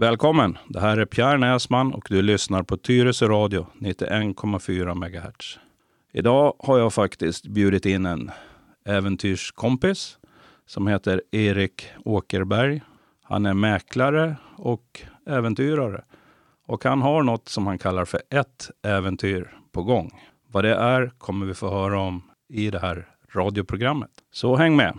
Välkommen! Det här är Pierre Näsman och du lyssnar på Tyresö Radio 91,4 MHz. Idag har jag faktiskt bjudit in en äventyrskompis som heter Erik Åkerberg. Han är mäklare och äventyrare och han har något som han kallar för ett äventyr på gång. Vad det är kommer vi få höra om i det här radioprogrammet. Så häng med!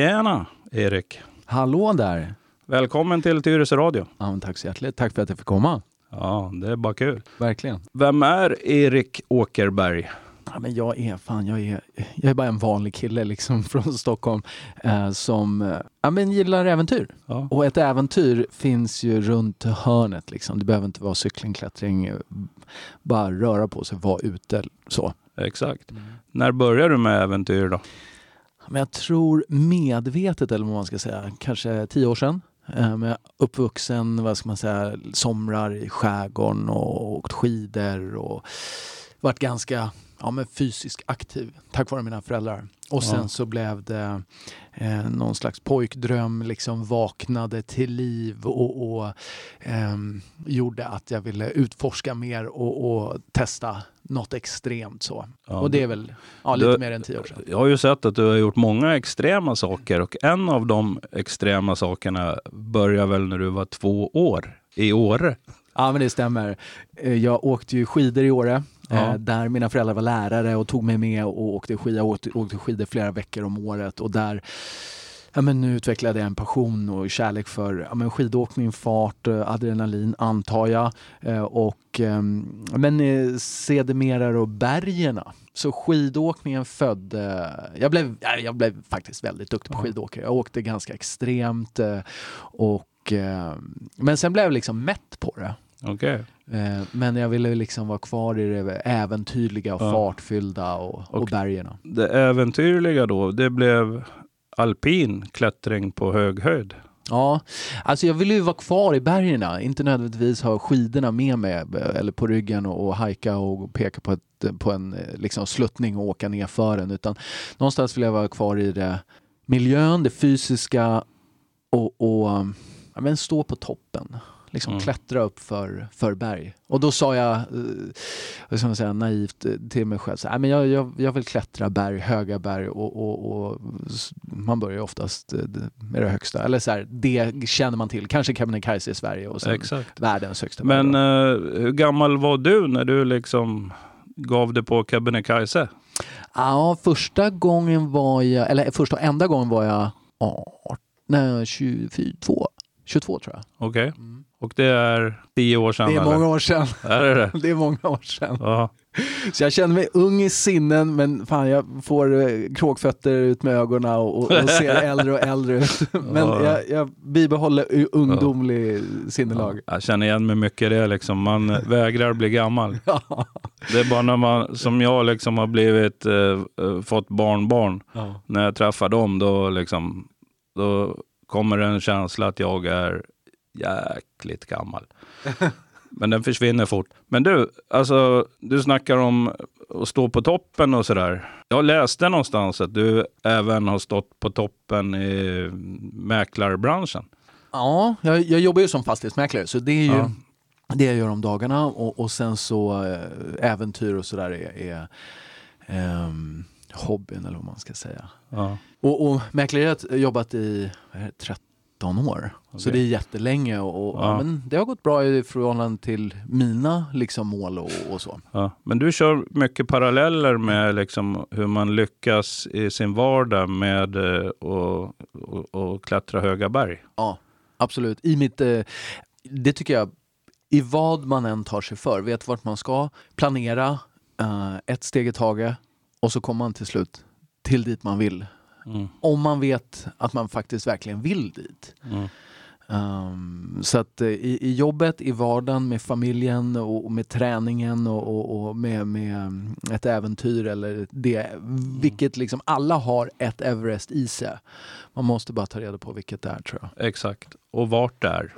Tjena Erik! Hallå där! Välkommen till Tyresö Radio. Ja, tack så hjärtligt. Tack för att jag fick komma. Ja, det är bara kul. Verkligen. Vem är Erik Åkerberg? Ja, men jag är fan, jag är, jag är bara en vanlig kille liksom från Stockholm eh, som eh, ja, men gillar äventyr. Ja. Och ett äventyr finns ju runt hörnet. Liksom. Det behöver inte vara cykling, klättring, bara röra på sig, vara ute. Så. Exakt. Mm. När började du med äventyr då? Men jag tror medvetet, eller vad man ska säga, kanske tio år sedan. Eh, men jag uppvuxen, vad ska man säga, somrar i skärgården och åkt skidor och varit ganska ja, men fysiskt aktiv tack vare mina föräldrar. Och sen Ja. så blev det eh, någon slags pojkdröm, liksom vaknade till liv och, och ehm, gjorde att jag ville utforska mer och, och testa något extremt så. Ja, och det är väl ja, lite du- mer än tio år sedan. Jag har ju sett att du har gjort många extrema saker och en av de extrema sakerna börjar väl när du var två år i Åre. Ja men det stämmer. Eh, Jag åkte ju skidor i Åre. Ja. eh, Där mina föräldrar var lärare och tog mig med och åkte skidor. Åkte, åkte skidor flera veckor om året och där ja, men nu utvecklade jag en passion och kärlek för ja, men skidåkning, fart, eh, adrenalin antar jag. Och, ehm, men sedermera då bergerna. Så skidåkningen födde... Jag blev, ja, jag blev faktiskt väldigt duktig på skidåkare. Jag åkte ganska extremt. Och, eh, men sen blev jag liksom mätt på det. Okej. Eh, Men jag ville liksom vara kvar i det äventyrliga och Ja. fartfyllda och, och Och- bergerna. Det äventyrliga då, det blev alpin klättring på hög höjd. Ja, alltså jag ville ju vara kvar i bergerna, inte nödvändigtvis ha skidorna med mig eh, eller på ryggen och, och hajka och peka på, ett, på en eh, liksom, sluttning och åka ner för den. Utan någonstans vill jag vara kvar i det miljön, det fysiska och, och ja, men stå på toppen. Liksom Mm. klättra upp för, för berg. Och då sa jag, eh, vad ska man säga, naivt eh, till mig själv, så, här, "Nej, men jag, jag, jag vill klättra berg, höga berg och, och, och man börjar ju oftast eh, med det högsta. Eller så här, det känner man till. Kanske Kebnekaise i Sverige och sen Exakt. världens högsta berg. Men eh, hur gammal var du när du liksom gav dig på Kebnekaise? Ja, första gången var jag, eller första och enda gången var jag 18, nej, 22. 22 tror jag. Okej. Och det är tio år sedan? Det är eller? många år sedan. Är det det? Det är många år sedan. Ja. Så jag känner mig ung i sinnen men fan jag får eh, kråkfötter ut med ögonen och, och, ser äldre och äldre ut. Men Ja. jag, jag bibehåller ungdomlig sinnelag. Jag känner igen mig mycket i det. Liksom. Man vägrar bli gammal. Ja. Det är bara när man, som jag, liksom har blivit, eh, eh, fått barnbarn. Ja. När jag träffar dem, då, liksom, då kommer en känsla att jag är jäkligt gammal. Men den försvinner fort. Men du, alltså, du snackar om att stå på toppen och sådär. Jag läste någonstans att du även har stått på toppen i mäklarbranschen. Ja, jag, jag jobbar ju som fastighetsmäklare så det är ju Ja. det jag gör om dagarna och, och sen så eh, äventyr och sådär är, är ehm, hobbyn eller vad man ska säga. Ja. Och, och mäkleriet jobbat i vad är det, 13 år. Så Okej. det är jättelänge och, och Ja. men det har gått bra i förhållande till mina liksom, mål och, och så. Ja. Men du kör mycket paralleller med liksom hur man lyckas i sin vardag med eh, att och klättra höga berg. Ja, absolut. I mitt, eh, det tycker jag, i vad man än tar sig för, vet vart man ska, planera eh, ett steg i taget och så kommer man till slut till dit man vill. Mm. Om man vet att man faktiskt verkligen vill dit. Mm. Um, så att eh, i, i jobbet, i vardagen, med familjen och, och med träningen och, och, och med, med mm, ett äventyr eller det, vilket liksom alla har ett Everest i sig. Man måste bara ta reda på vilket det är tror jag. Exakt. Och vart det är.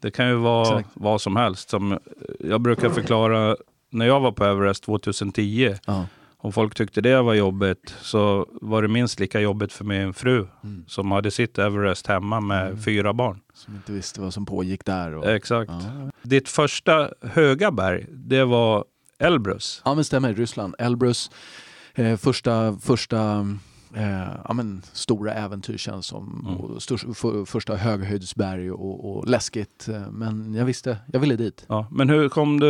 Det kan ju vara Exakt. vad som helst. Som jag brukar förklara när jag var på Everest 2010 Ja. Och folk tyckte det var jobbigt så var det minst lika jobbigt för min fru Mm. som hade sitt Everest hemma med Mm. fyra barn. Som inte visste vad som pågick där. Och, Exakt. ja. Ditt första höga berg, det var Elbrus. ja men stämmer, Ryssland. Elbrus, eh, första, första eh, ja, men, stora äventyr känns som. Mm. Och störst, för, första höghöjdsberg och, och läskigt. eh, Men jag visste, jag ville dit. Ja, men hur kom du,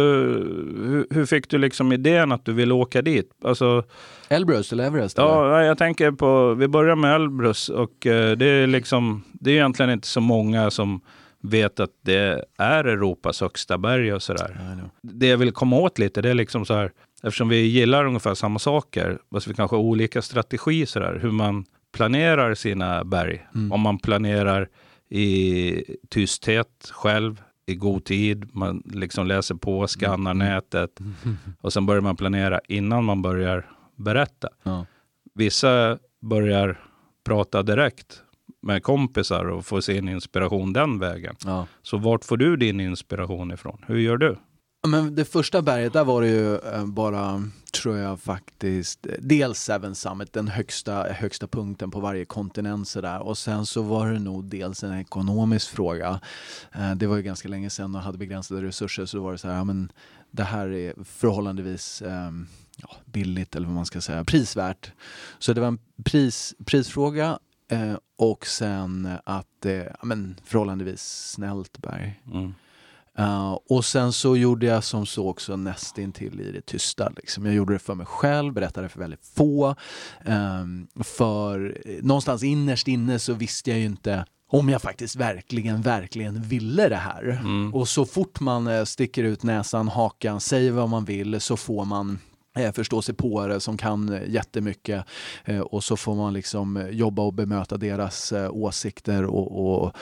hur, hur fick du liksom idén att du ville åka dit? Alltså, Elbrus eller Everest? eller? ja, nej, jag tänker på, vi börjar med Elbrus och eh, det är liksom, det är egentligen inte så många som vet att det är Europas högsta berg och sådär. Det jag vill komma åt lite, det är liksom så här, eftersom vi gillar ungefär samma saker, fast vi kanske har olika strategi sådär, hur man planerar sina berg. Mm. Om man planerar i tysthet själv, i god tid, man liksom läser på, skannar Mm. nätet och sen börjar man planera innan man börjar berätta. Ja. Vissa börjar prata direkt med kompisar och få sin inspiration den vägen. Ja. Så vart får du din inspiration ifrån? Hur gör du? Men det första berget, där var det ju eh, bara, tror jag faktiskt, dels Seven Summit, den högsta, högsta punkten på varje kontinent sådär. Och sen så var det nog dels en ekonomisk fråga. Eh, det var ju ganska länge sedan och hade begränsade resurser så då var det så här, ja, men det här är förhållandevis ehm, ja, billigt eller vad man ska säga, prisvärt. Så det var en pris, prisfråga eh, och sen att det ja, men förhållandevis snällt berg. Mm. Uh, och sen så gjorde jag som så också nästintill i det tysta. Liksom. Jag gjorde det för mig själv, berättade för väldigt få. Um, för eh, någonstans innerst inne så visste jag ju inte om jag faktiskt verkligen, verkligen ville det här. Mm. Och så fort man eh, sticker ut näsan, hakan, säger vad man vill så får man förstå sig på det som kan jättemycket och så får man liksom jobba och bemöta deras åsikter och, och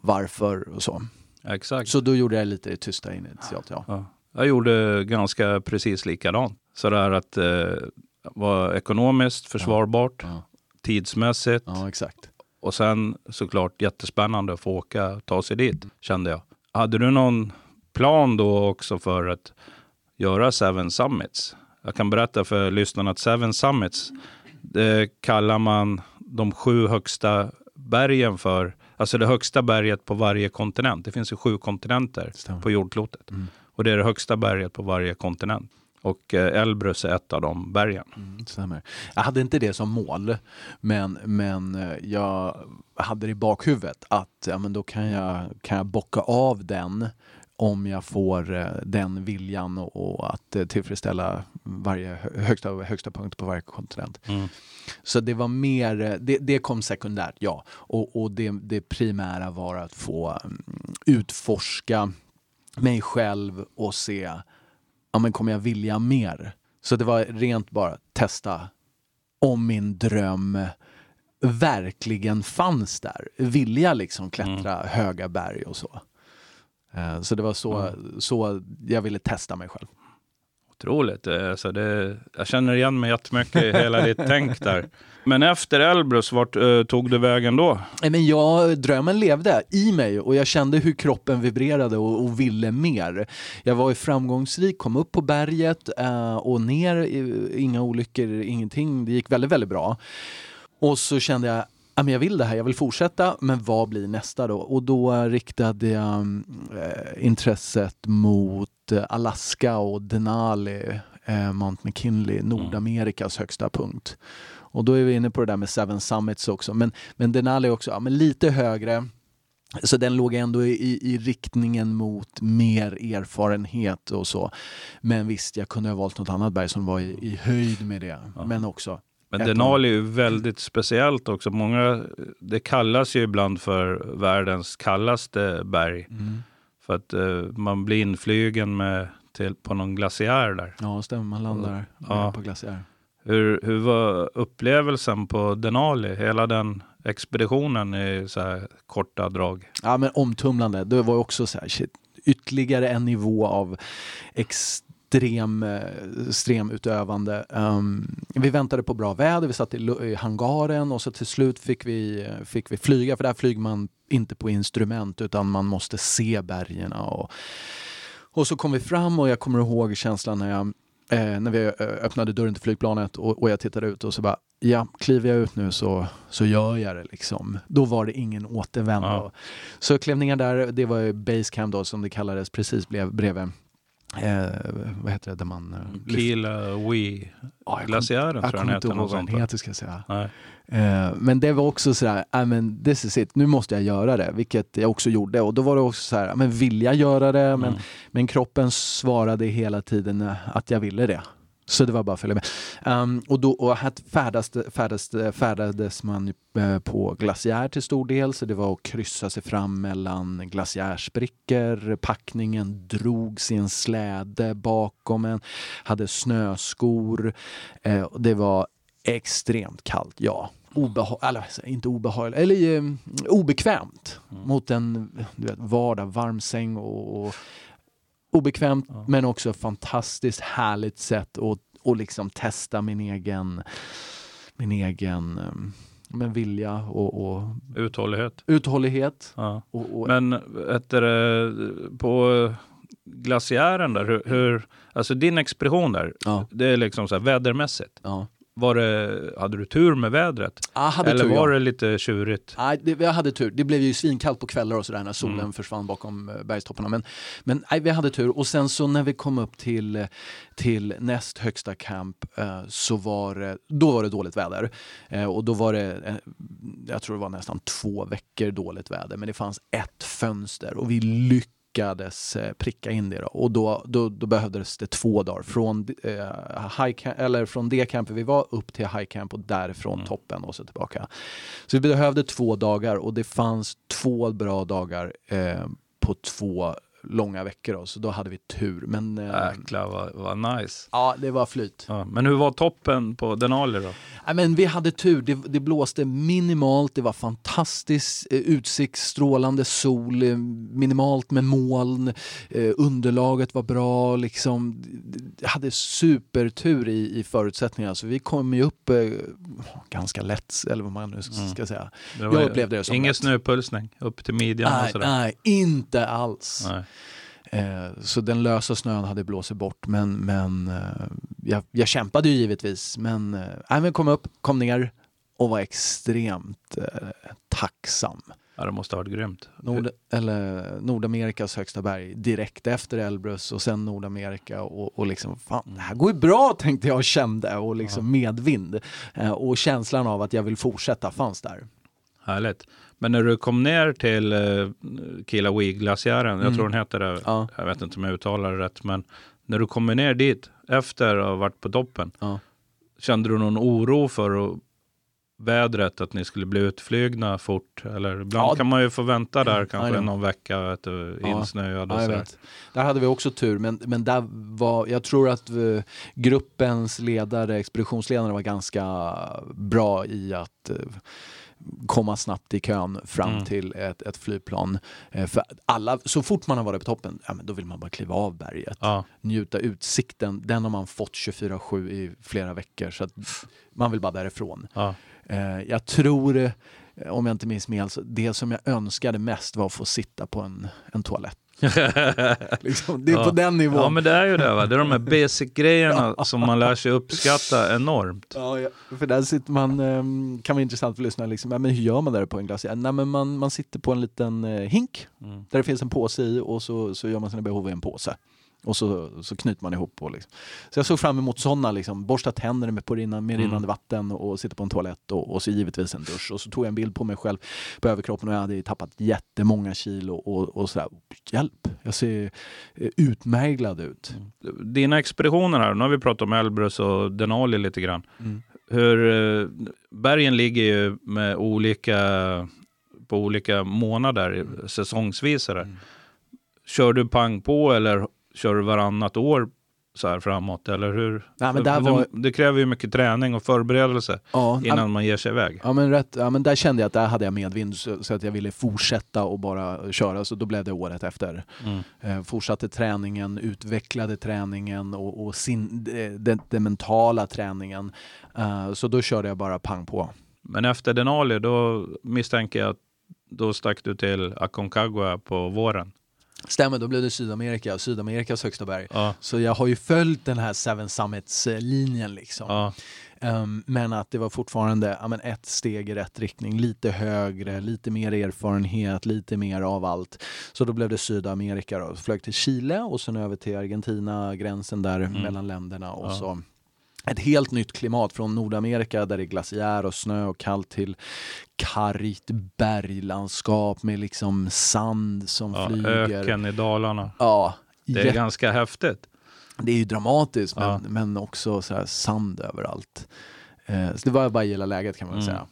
varför och så. Exakt. Så då gjorde jag lite i tysta initialt, ja. Ja. Jag gjorde ganska precis likadant. Sådär att det eh, var ekonomiskt försvarbart, Ja, tidsmässigt ja exakt. och sen såklart jättespännande att få åka, ta sig dit, kände jag. Hade du någon plan då också för att göra Seven Summits? Jag kan berätta för lyssnarna att Seven Summits, det kallar man de sju högsta bergen för, alltså det högsta berget på varje kontinent. Det finns ju sju kontinenter Stämmer. på jordklotet. Mm. Och det är det högsta berget på varje kontinent. Och eh, Elbrus är ett av de bergen. Mm, stämmer. Jag hade inte det som mål, men, men eh, jag hade det i bakhuvudet att ja, men då kan jag, kan jag bocka av den om jag får eh, den viljan och, och att eh, tillfredsställa varje hö- högsta, högsta punkt på varje kontinent. Mm. Så det var mer, eh, det, det kom sekundärt, ja. Och, och det, det primära var att få mm, utforska mig själv och se, ja men kommer jag vilja mer? Så det var rent bara testa om min dröm verkligen fanns där. Vilja liksom klättra höga berg och så. Eh, Så det var så, så jag ville testa mig själv. Otroligt. Alltså det, jag känner igen mig jättemycket i hela ditt tänk där. Men efter Elbrus, vart eh, tog du vägen då? Men jag, drömmen levde i mig och jag kände hur kroppen vibrerade och, och ville mer. Jag var ju framgångsrik, kom upp på berget eh, och ner, inga olyckor, ingenting. Det gick väldigt, väldigt bra. Och så kände jag, ja, men jag vill det här, jag vill fortsätta, men vad blir nästa då? Och då riktade jag mm, eh, intresset mot Alaska och Denali, eh, Mount McKinley, Nordamerikas högsta punkt. Och då är vi inne på det där med Seven Summits också. Men, men Denali också ja, men lite högre. Så den låg ändå i, i riktningen mot mer erfarenhet och så. Men visst, jag kunde ha valt något annat berg som var i, i höjd med det. Men också Men Denali är ju väldigt speciellt också. Många, det kallas ju ibland för världens kallaste berg. Mm. För att eh, man blir inflygen med till, på någon glaciär där. Ja, stämmer. Man landar Ja. på glaciär. Hur, hur var upplevelsen på Denali? Hela den expeditionen i så här korta drag. Ja, men omtumlande. Det var ju också så här, shit, ytterligare en nivå av extrem, eh, extrem utövande. Um, vi väntade på bra väder, vi satt i, hangaren och så till slut fick vi, eh, fick vi flyga, för där flyger man inte på instrument utan man måste se bergen. Och, och så kom vi fram och jag kommer ihåg känslan när jag Eh, när vi eh, öppnade dörren till flygplanet och, och jag tittade ut och så bara, ja, kliver jag ut nu så, så gör jag det liksom. Då var det ingen återvändo. Ja. Så klev ner där, det var ju Basecamp då som det kallades, precis blev, bredvid, eh, vad heter det, där man... eh, Kila Wee Ja, jag glaciären Jag tror jag den kommer inte heter. ihåg vad den heter ska jag säga. Eh, men det var också sådär, I men this is it, nu måste jag göra det, vilket jag också gjorde. Och då var det också så här, men vill jag göra det? Men, Mm. men kroppen svarade hela tiden att jag ville det. Så det var bara att följa med. Um, och då och här färdas, färdas, färdades man eh, på glaciär till stor del, så det var att kryssa sig fram mellan glaciärsprickor. Packningen drogs i en släde bakom en, hade snöskor. Eh, det var extremt kallt, ja. Obeha eller inte obehagligt, eller eh, obekvämt mot en du vet, vardag, varm säng och, och obekvämt Ja. men också fantastiskt härligt sätt att och liksom testa min egen min egen um, Men vilja och, och Uthållighet. uthållighet. Ja. Och, och, Men det, på glaciären där, hur, hur, alltså din expedition där, ja, det är liksom så här vädermässigt. Var det, hade du tur med vädret? Ah, Eller tur, var ja. det lite tjurigt? Nej, det, jag hade tur. Det blev ju svinkallt på kvällar och sådär när solen Mm. försvann bakom eh, bergstopparna. Men, men nej, vi hade tur. Och sen så när vi kom upp till, till näst högsta camp eh, så var det, då var det dåligt väder. Eh, och då var det, eh, jag tror det var nästan två veckor dåligt väder. Men det fanns ett fönster och vi lyckades eh, pricka in det. Då. Och då, då, då behövdes det två dagar. Från, eh, high camp, eller från det campet vi var upp till high camp och därifrån Mm. toppen och så tillbaka. Så vi behövde två dagar och det fanns två bra dagar eh, på två långa veckor. Då, så då hade vi tur. Men eh, Jäklar vad, vad nice. ja, det var flyt. Ja, men hur var toppen på Denali då? Nej, men vi hade tur. Det, det blåste minimalt, det var fantastisk eh, utsikt, strålande sol, eh, minimalt med moln, underlaget var bra. Liksom, hade supertur i, i förutsättningarna. Så vi kom ju upp ganska lätt, eller vad man nu ska Mm. säga. Det Jag upplevde det som Ingen lätt. snöpulsning upp till midjan och Nej, sådär? nej, inte alls. Nej. Eh, så den lösa snön hade blåst bort men, men eh, jag, jag kämpade ju givetvis. Men, eh, men kom upp, kom ner och var extremt eh, tacksam. Ja, det måste ha varit grymt. Nord, eller Nordamerikas högsta berg direkt efter Elbrus och sen Nordamerika och, och liksom fan det här går ju bra tänkte jag och kände och liksom medvind. Eh, och känslan av att jag vill fortsätta fanns där. Härligt. Men när du kom ner till eh, Kilauea-glaciären, jag Mm. tror den heter det, Ja, jag vet inte om jag uttalar det rätt, men när du kommer ner dit efter att ha varit på toppen, ja. kände du någon oro för att- vädret, att ni skulle bli utflygna fort? Eller ibland Ja. kan man ju få vänta där Mm, I kanske någon vecka, vet du, insnöad och Ja, jag sådär. Där hade vi också tur, men, men där var, jag tror att eh, gruppens ledare, expeditionsledare var ganska bra i att eh, komma snabbt i kön fram Mm. till ett, ett flygplan. Eh, för alla, så fort man har varit på toppen, ja, men då vill man bara kliva av berget. Ja, Njuta utsikten, den har man fått 24-7 i flera veckor. Så man vill bara därifrån. ja. Eh, jag tror, eh, om jag inte minns fel, det som jag önskade mest var att få sitta på en, en toalett. Liksom, det är Ja. på den nivån. ja, men det är ju det. Va? Det är de här basic-grejerna som man lär sig uppskatta enormt. Ja, ja, för där sitter man, ehm, kan vara intressant för lyssnarna, liksom, ja, men hur gör man där på en glaciär? Nej, men man, man sitter på en liten eh, hink Mm. där det finns en påse i och så, så gör man sina behov i en påse. Och så, så knyter man ihop. Och liksom. Så jag såg fram emot sådana, liksom, borsta tänder med, på rinna, med Mm. rinnande vatten och sitta på en toalett och, och så givetvis en dusch. Och så tog jag en bild på mig själv på överkroppen och jag hade tappat jättemånga kilo och, och sådär. Hjälp, jag ser utmärglad ut. Dina expeditioner här, nu har vi pratat om Elbrus och Denali lite grann. Mm. Hur, eh, bergen ligger ju med olika, på olika månader, säsongsvis. sådär. Mm. Kör du pang på eller kör du varannat år så här framåt? Eller hur? Nej, men där var, det, kräver ju mycket träning och förberedelse ja, innan man ger sig iväg. Ja men, rätt, ja men där kände jag att där hade jag medvind så, så att jag ville fortsätta och bara köra så då blev det året efter. Mm. Eh, fortsatte träningen, utvecklade träningen och, och sin, den, den mentala träningen. Eh, så då körde jag bara pang på. Men efter Denali, då misstänker jag att då stack du till Aconcagua på våren. Stämmer, då blev det Sydamerika, Sydamerikas högsta berg. Ja, Så jag har ju följt den här Seven Summits-linjen liksom. ja, Ehm, men att det var fortfarande ja, men ett steg i rätt riktning, lite högre, lite mer erfarenhet, lite mer av allt. Så då blev det Sydamerika då. Flög till Chile och sen över till Argentina, gränsen där Mm. mellan länderna och så ett helt nytt klimat från Nordamerika där det är glaciär och snö och kallt till kargt berglandskap med liksom sand som ja, flyger. öken i Dalarna. Ja, Det är ganska häftigt. det är ju dramatiskt men, Ja. men också så här sand överallt. Eh, så det var bara gilla läget kan man Mm. säga.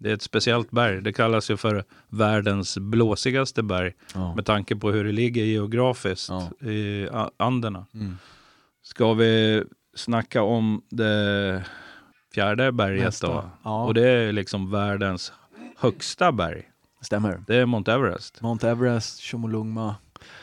Det är ett speciellt berg. Det kallas ju för världens blåsigaste berg Ja. med tanke på hur det ligger geografiskt i Anderna. Mm. Ska vi snacka om det fjärde berget Nästa. då? Ja, Och det är liksom världens högsta berg. stämmer. Det är Mount Everest. Mount Everest, Chomolungma.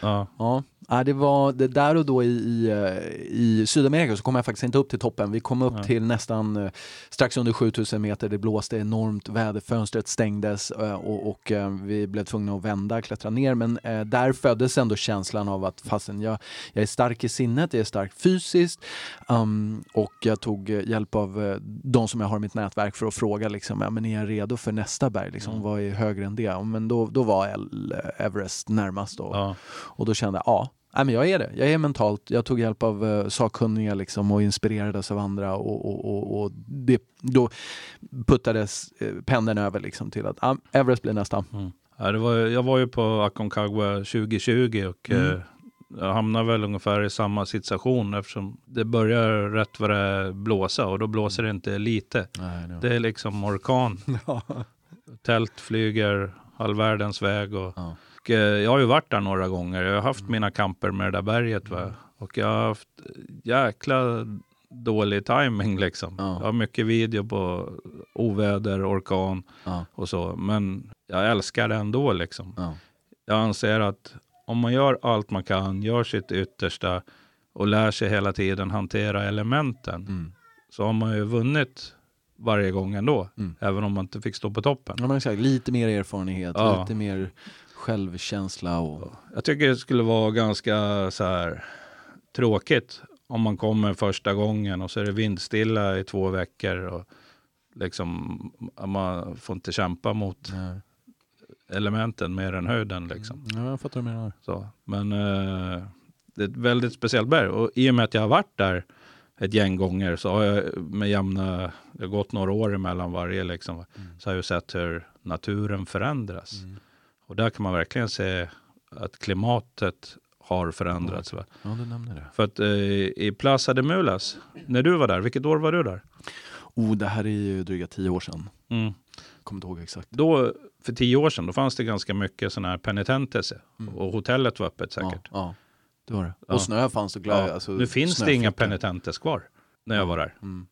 Ja. ja. Ja, det var det där och då i, i, eh, i, Sydamerika så kom jag faktiskt inte upp till toppen. Vi kom upp ja. till nästan eh, strax under 7000 meter. Det blåste enormt, väderfönstret stängdes eh, och, och vi blev tvungna att vända, klättra ner. Men där föddes ändå känslan av att fastän jag, jag är stark i sinnet, jag är stark fysiskt um, och jag tog hjälp av de som jag har i mitt nätverk för att fråga liksom, ja, men är jag redo för nästa berg? Liksom, mm. Vad är högre än det? Men då, då var Everest närmast då. Ja. och då kände jag, ja Nej, men jag är det. Jag är mentalt. Jag tog hjälp av uh, sakkunniga liksom, och inspirerades av andra och, och, och, och det, då puttades uh, pendeln över liksom, till att uh, Everest blir nästa. Mm. Ja, det var, jag var ju på Aconcagua 2020 och mm. uh, jag hamnade väl ungefär i samma situation eftersom det börjar rätt vad det blåsa och då blåser det inte lite. Nej, no. Det är liksom orkan. Tält flyger all världens väg och ja. Och eh, jag har ju varit där några gånger. Jag har haft mm. mina kamper med det där berget. Va? Och jag har haft jäkla dålig timing liksom. Ja. Jag har mycket video på oväder, orkan ja. och så. Men jag älskar det ändå liksom. Ja. Jag anser att om man gör allt man kan, gör sitt yttersta och lär sig hela tiden hantera elementen. Mm. Så har man ju vunnit varje gång ändå. Mm. Även om man inte fick stå på toppen. Ja, men exakt. Lite mer erfarenhet, lite mer självkänsla och... Jag tycker det skulle vara ganska så här tråkigt om man kommer första gången och så är det vindstilla i två veckor och liksom man får inte kämpa mot Nej. elementen mer än höjden liksom. Ja, jag fattar vad du menar. Så, men eh, det är ett väldigt speciellt berg och i och med att jag har varit där ett gäng gånger så har jag med jämna, det har gått några år emellan varje liksom, mm. så har jag sett hur naturen förändras. Mm. Och där kan man verkligen se att klimatet har förändrats. Va? Ja, du nämnde det. För att eh, i Plaza de Mulas, när du var där, vilket år var du där? Oh, det här är ju dryga tio år sedan. Mm. Kommer inte ihåg exakt. Då, för tio år sedan, då fanns det ganska mycket sådana här penitentelse. Mm. Och hotellet var öppet säkert. Ja, ja det var det. Och snö fanns det. Ja. Alltså, nu finns det inga penitentes kvar, när jag var där. Mm.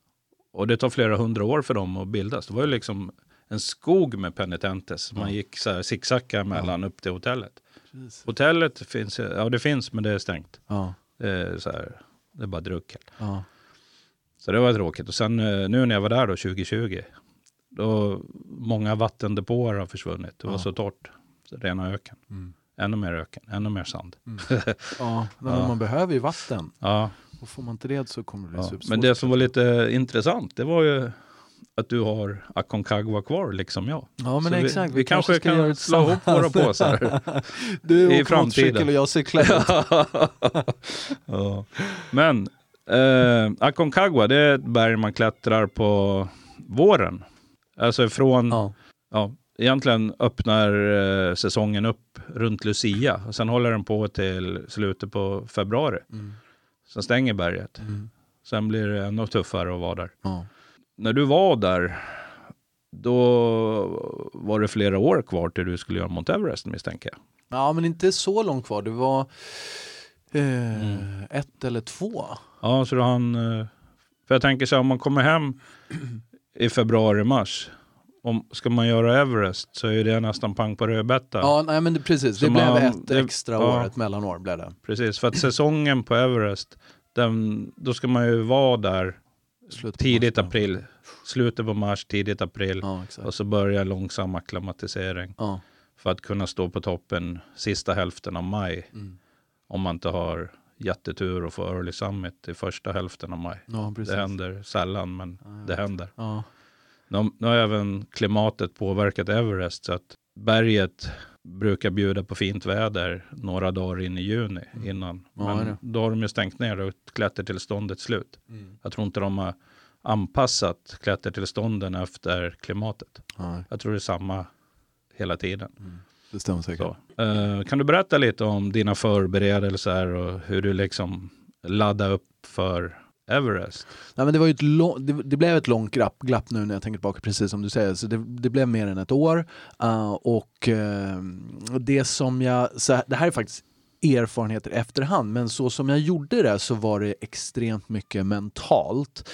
Och det tar flera hundra år för dem att bildas. Det var ju liksom en skog med penitentes. Man gick så här zigzacka mellan ja. upp till hotellet. Precis. Hotellet finns, ja det finns men det är stängt. Ja. Det, är så här, det är bara druckel. Ja. Så det var tråkigt. Och sen eh, nu när jag var där då 2020, då många vattendepåer har försvunnit. Det var så torrt. Så rena öken. Mm. Ännu mer öken, ännu mer sand. Mm. ja, men man behöver ju vatten. Ja. Och får man inte det så kommer det bli ja. Men det som var lite intressant, det var ju att du har Aconcagua kvar, liksom jag. Ja, men så exakt. Vi, vi kanske, kanske kan slå ihop våra påsar du i framtiden. och jag cyklar. ja. Men eh, Aconcagua, det är ett berg man klättrar på våren. Alltså från, ja. ja egentligen öppnar eh, säsongen upp runt Lucia. Och sen håller den på till slutet på februari. Mm. Sen stänger berget. Mm. Sen blir det ännu tuffare att vara där. Ja när du var där, då var det flera år kvar till du skulle göra Mount Everest misstänker jag. Ja, men inte så långt kvar. Det var eh, mm. ett eller två. Ja, så då han... Eh, för jag tänker så här, om man kommer hem i februari, mars. Om, ska man göra Everest så är det nästan pang på rödbeta. Ja, nej men det, precis. Så det man, blev ett det, extra ja, år, ett mellanår blev det. Precis, för att säsongen på Everest, den, då ska man ju vara där tidigt mars, april, slutet på mars, tidigt april. Ja, och så börjar långsam akklimatisering. Ja. För att kunna stå på toppen sista hälften av maj. Mm. Om man inte har jättetur och får early summit i första hälften av maj. Ja, det händer sällan, men det händer. Nu, nu har även klimatet påverkat Everest så att berget brukar bjuda på fint väder några dagar in i juni mm. innan. Men ja, då har de ju stängt ner och klättertillståndet slut. Mm. Jag tror inte de har anpassat klättertillstånden efter klimatet. Ja. Jag tror det är samma hela tiden. Mm. Det stämmer säkert. Uh, kan du berätta lite om dina förberedelser och hur du liksom laddade upp för Everest? Nej, men det, var ett det, det, blev ett långt glapp, glapp nu när jag tänker tillbaka, precis som du säger. Så det, det blev mer än ett år. Uh, och uh, det som jag... Så det här är faktiskt erfarenheter efterhand, men så som jag gjorde det så var det extremt mycket mentalt.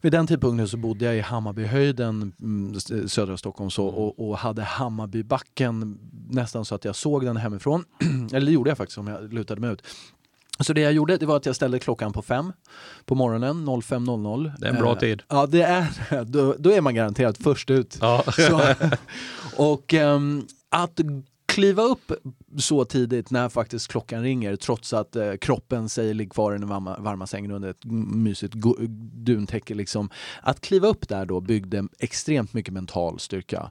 vid den tidpunkten så bodde jag i Hammarbyhöjden, mm, södra Stockholm, så, Mm. och, och hade Hammarbybacken nästan så att jag såg den hemifrån. Eller det gjorde jag faktiskt om jag lutade mig ut. Så det jag gjorde det var att jag ställde klockan på fem på morgonen, 05.00. Det är en bra Eh, tid. Ja, det är. Då, då är man garanterat först ut. Ja. Så, och ehm, att kliva upp så tidigt när faktiskt klockan ringer trots att eh, kroppen säger ligg kvar i den varma, varma sängen under ett mysigt duntäcke. Liksom. Att kliva upp där då byggde extremt mycket mental styrka.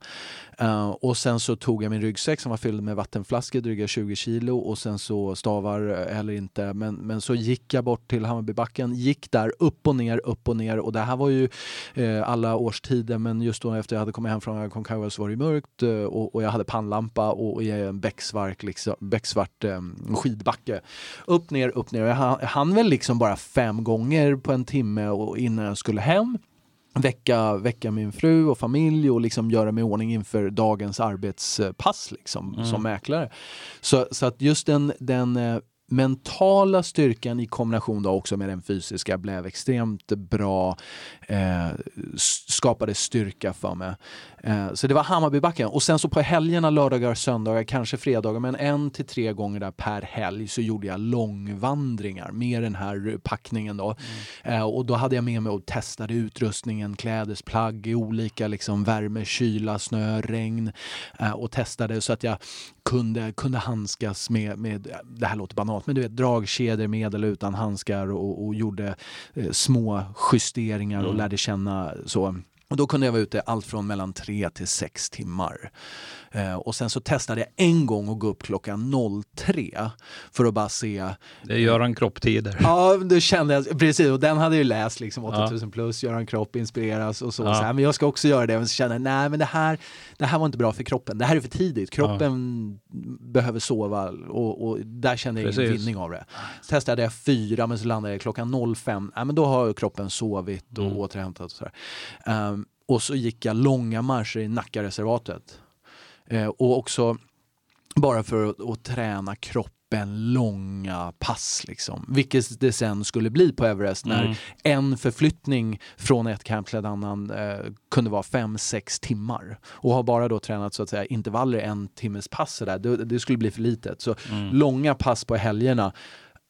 Eh, och sen så tog jag min ryggsäck som var fylld med vattenflaskor, dryga 20 kilo och sen så stavar eh, eller inte. Men, men så gick jag bort till Hammarbybacken, gick där upp och ner, upp och ner och det här var ju eh, alla årstider men just då efter jag hade kommit hem från Aconcagua så var det mörkt eh, och, och jag hade pannlampa och, och i en becksvark liksom, becksvart eh, skidbacke. Upp, ner, upp, ner. Jag hann- jag hann väl liksom bara fem gånger på en timme och innan jag skulle hem väcka, väcka min fru och familj och liksom göra mig i ordning inför dagens arbetspass liksom, Mm. som mäklare. Så, så att just den, den eh, mentala styrkan i kombination då också med den fysiska blev extremt bra, eh, skapade styrka för mig. Eh, så det var Hammarbybacken och sen så på helgerna, lördagar, söndagar, kanske fredagar, men en till tre gånger där per helg så gjorde jag långvandringar med den här packningen då. Eh, och då hade jag med mig och testade utrustningen, klädesplagg i olika liksom värme, kyla, snö, regn eh, och testade så att jag kunde, kunde handskas med, med, det här låter banalt, men du vet dragkedjor med eller utan handskar och, och gjorde eh, små justeringar och lärde känna så. Och då kunde jag vara ute allt från mellan tre till sex timmar. Eh, och sen så testade jag en gång att gå upp klockan 03 för att bara se Det är Göran Kropptider. Ja, då kände jag, precis, och den hade jag ju läst liksom 8000 plus, Göran Kropp, inspireras och så, Ja. så här, men jag ska också göra det, men så kände jag, nej men det här, det här var inte bra för kroppen, det här är för tidigt, kroppen behöver sova och, och där kände jag ingen vinning av det. Så testade jag fyra, men så landade jag klockan 05, nej men då har kroppen sovit och Mm. återhämtat och sådär. Ehm, och så gick jag långa marscher i Nackareservatet. Eh, och också bara för att, att träna kroppen långa pass. Liksom. Vilket det sen skulle bli på Everest när Mm. en förflyttning från ett camp till ett annan eh, kunde vara 5-6 timmar. Och har bara då tränat så att säga intervaller en timmes pass där, det, det skulle bli för litet. Så Mm. långa pass på helgerna,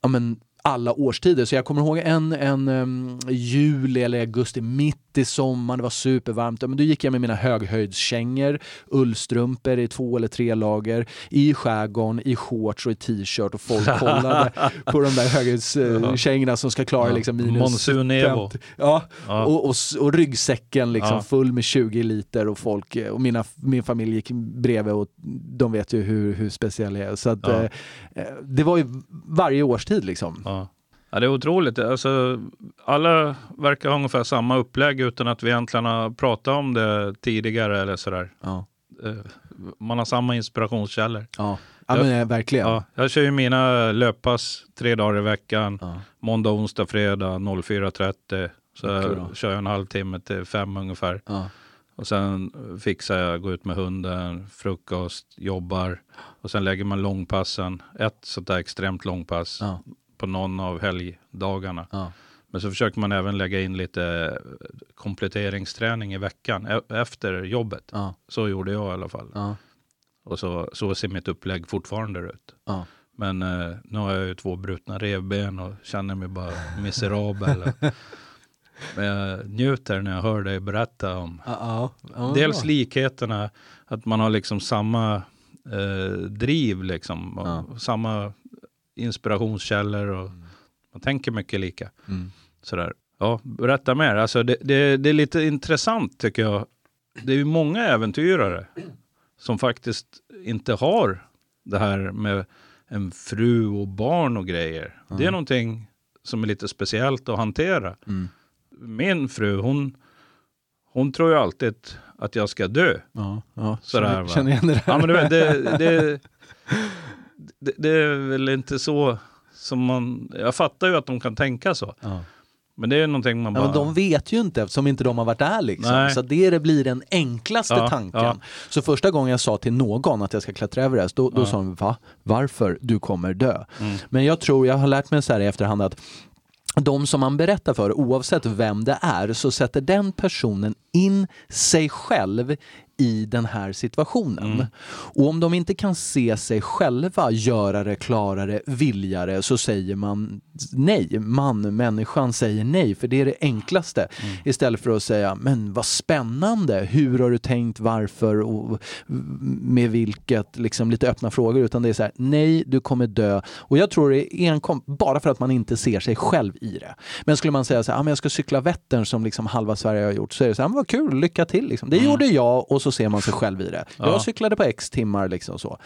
ja, men alla årstider. Så jag kommer ihåg en, en um, juli eller augusti, mitt i sommaren, det var supervarmt. Men då gick jag med mina höghöjdskängor, ullstrumpor i två eller tre lager, i skärgården, i shorts och i t-shirt och folk kollade på de där höghöjdskängorna som ska klara liksom minus Monsun Evo. 50. Ja, Ja. och, och, och ryggsäcken liksom Ja. full med 20 liter och folk och mina, min familj gick bredvid och de vet ju hur, hur speciell jag är. Så att, Ja. eh, eh, det var ju varje årstid liksom. Ja. det är otroligt. Alltså, alla verkar ha ungefär samma upplägg utan att vi egentligen har pratat om det tidigare eller sådär. Ja, Eh, Man har samma inspirationskällor. ja. ja men eh, verkligen. Ja, jag kör ju mina löppass tre dagar i veckan. Ja. Måndag, onsdag, fredag 04.30. Så jag kör jag en halvtimme till fem ungefär. Ja. Och sen fixar jag, går ut med hunden, frukost, jobbar. Och sen lägger man långpassen. Ett sånt där extremt långpass Ja. På någon av helgdagarna. Ja. Men så försöker man även lägga in lite kompletteringsträning i veckan e- efter jobbet. Ja. Så gjorde jag i alla fall. Ja. Och så, så ser mitt upplägg fortfarande ut. Ja. Men eh, nu har jag ju två brutna revben och känner mig bara miserabel. Men jag njuter när jag hör dig berätta om Ja, ja. Ja, dels likheterna, att man har liksom samma eh, driv liksom. Och Ja. Samma inspirationskällor och man tänker mycket lika. Mm. Sådär. Ja, berätta mer. Alltså det, det, det är lite intressant tycker jag. Det är ju många äventyrare som faktiskt inte har det här med en fru och barn och grejer. Det är någonting som är lite speciellt att hantera. Mm. Min fru, hon, hon tror ju alltid att jag ska dö. Ja, ja. Sådär, Känner, va? känner igen det där. Ja, men du vet, det, det, det, det är väl inte så som man... Jag fattar ju att de kan tänka så. Ja. Men det är någonting man Ja, bara... men de vet ju inte eftersom inte de har varit där liksom. Nej. Så det, det blir den enklaste Ja, tanken. ja. Så första gången jag sa till någon att jag ska klättra Everest, då, då Ja. sa de va? Varför? Du kommer dö. Mm. Men jag tror, jag har lärt mig så här i efterhand att de som man berättar för, oavsett vem det är, så sätter den personen in sig själv i den här situationen. Mm. Och om de inte kan se sig själva göra det, klara det, vilja det, så säger man nej. Man, människan säger nej, för det är det enklaste. Mm. Istället för att säga, men vad spännande, hur har du tänkt, varför och med vilket, liksom lite öppna frågor. Utan det är så här, nej, du kommer dö. Och jag tror det är enkom bara för att man inte ser sig själv i det. Men skulle man säga så här, ah, men jag ska cykla Vättern som liksom halva Sverige har gjort, så är det så här, vad kul, lycka till. Liksom. Det mm. gjorde jag och så ser man sig själv i det. Ja. Jag cyklade på x timmar liksom så.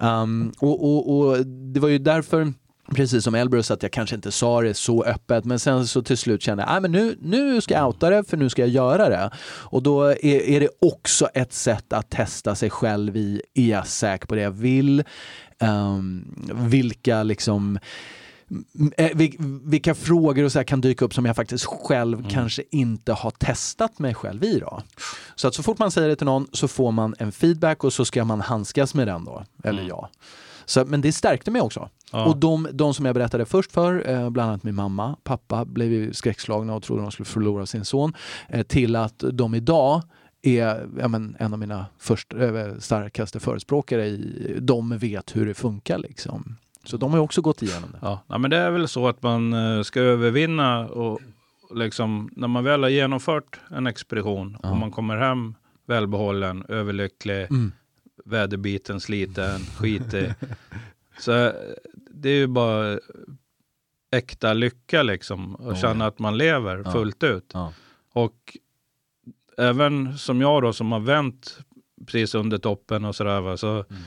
Um, och, och, och det var ju därför Precis som Elbrus att jag kanske inte sa det så öppet men sen så till slut kände jag att nu, nu ska jag outa det för nu ska jag göra det. Och då är, är det också ett sätt att testa sig själv i, är jag säker på det jag vill? Um, vilka liksom vilka frågor och så kan dyka upp som jag faktiskt själv mm. kanske inte har testat mig själv i. Då. Så att så fort man säger det till någon så får man en feedback och så ska man handskas med den då, eller mm. ja. Så, men det stärkte mig också. Ja. Och de, de som jag berättade först för, eh, bland annat min mamma, pappa, blev ju skräckslagna och trodde de skulle förlora sin son. Eh, till att de idag är ja, men, en av mina först, starkaste förespråkare i, de vet hur det funkar liksom. Så de har också gått igenom det. Ja, ja men det är väl så att man eh, ska övervinna och liksom när man väl har genomfört en expedition ja. och man kommer hem välbehållen, överlycklig, mm. väderbiten sliten, skitig. så eh, det är ju bara äkta lycka liksom och ja, känna att man lever ja. fullt ut. Och även som jag då som har vänt precis under toppen och sådär. Så, mm